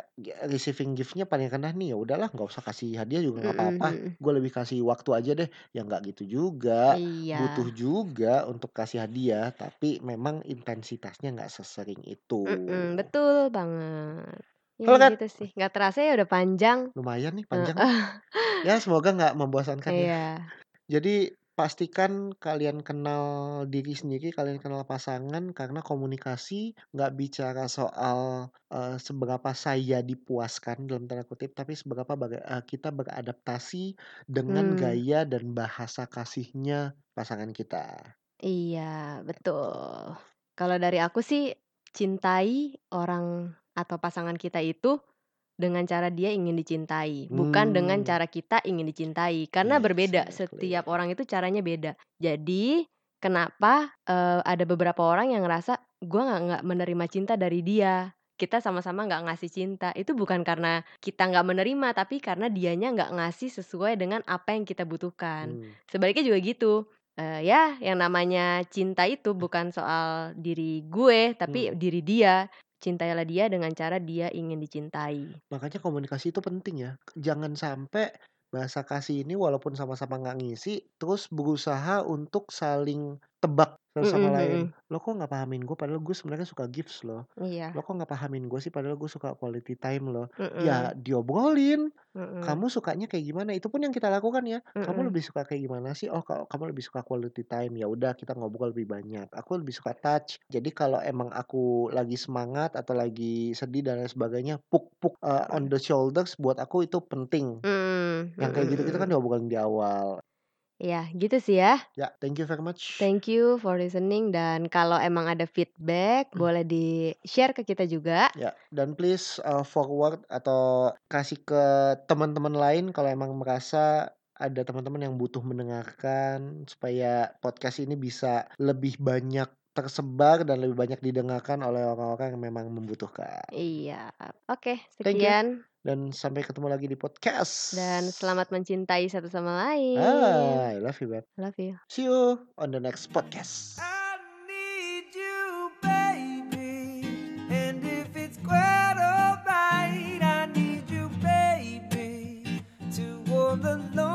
receiving gift-nya paling rendah nih, ya udahlah nggak usah kasih hadiah juga nggak apa-apa, mhm. gue lebih kasih waktu aja deh." Ya nggak gitu juga. Butuh Iya. juga untuk kasih hadiah, tapi memang intensitasnya nggak sesering itu. Mhm, betul banget. Ya Kat. gitu sih, nggak terasa ya udah panjang. Lumayan nih panjang. Ya semoga nggak membosankan ya. Jadi pastikan kalian kenal diri sendiri, kalian kenal pasangan karena komunikasi nggak bicara soal, eee, seberapa saya dipuaskan dalam tanda kutip, tapi seberapa baga eee, kita beradaptasi dengan Mmm. gaya dan bahasa kasihnya pasangan kita. Iya, betul. Kalau dari aku sih cintai orang atau pasangan kita itu dengan cara dia ingin dicintai, bukan dengan Hmm. cara kita ingin dicintai. Karena berbeda, Exactly. setiap orang itu caranya beda. Jadi kenapa eh, ada beberapa orang yang ngerasa gue nggak nggak menerima cinta dari dia. Kita sama-sama nggak ngasih cinta. Itu bukan karena kita nggak menerima, tapi karena dianya nggak ngasih sesuai dengan apa yang kita butuhkan. Hmm. Sebaliknya juga gitu. Eh, ya, yang namanya cinta itu bukan soal diri gue, tapi Hmm. diri dia. Cintailah dia dengan cara dia ingin dicintai. Makanya komunikasi itu penting ya. Jangan sampai bahasa kasih ini walaupun sama-sama nggak ngisi, terus berusaha untuk saling tebak satu sama Mm-mm, lain. mm-mm. Lo kok nggak pahamin gue, padahal gue sebenarnya suka gifts loh. Iya. Lo kok nggak pahamin gue sih, padahal gue suka quality time loh. Mm-mm, Ya diobrolin. mm-mm, Kamu sukanya kayak gimana? Itu pun yang kita lakukan ya. Kamu mm-mm. lebih suka kayak gimana sih? Oh, ka- kamu lebih suka quality time. Ya udah, kita ngobrol lebih banyak. Aku lebih suka touch. Jadi kalau emang aku lagi semangat atau lagi sedih dan lain sebagainya, puk-puk uh, on the shoulders buat aku itu penting. Mm, Yang kayak mm-mm, gitu-gitu kan diobrolin di awal. Ya, gitu sih ya. Ya, thank you very much. Thank you for listening dan kalau emang ada feedback boleh di-share ke kita juga. Ya, dan please uh, forward atau kasih ke teman-teman lain kalau emang merasa ada teman-teman yang butuh mendengarkan supaya podcast ini bisa lebih banyak tersebar dan lebih banyak didengarkan oleh orang-orang yang memang membutuhkan. Iya. Oke, Thank you sekian dan sampai ketemu lagi di podcast. dan selamat mencintai satu sama lain. Ah, I love you, babe. Love you. See you on the next podcast. I need you, baby. And if it's quite alright, I need you, baby. To warm the lonely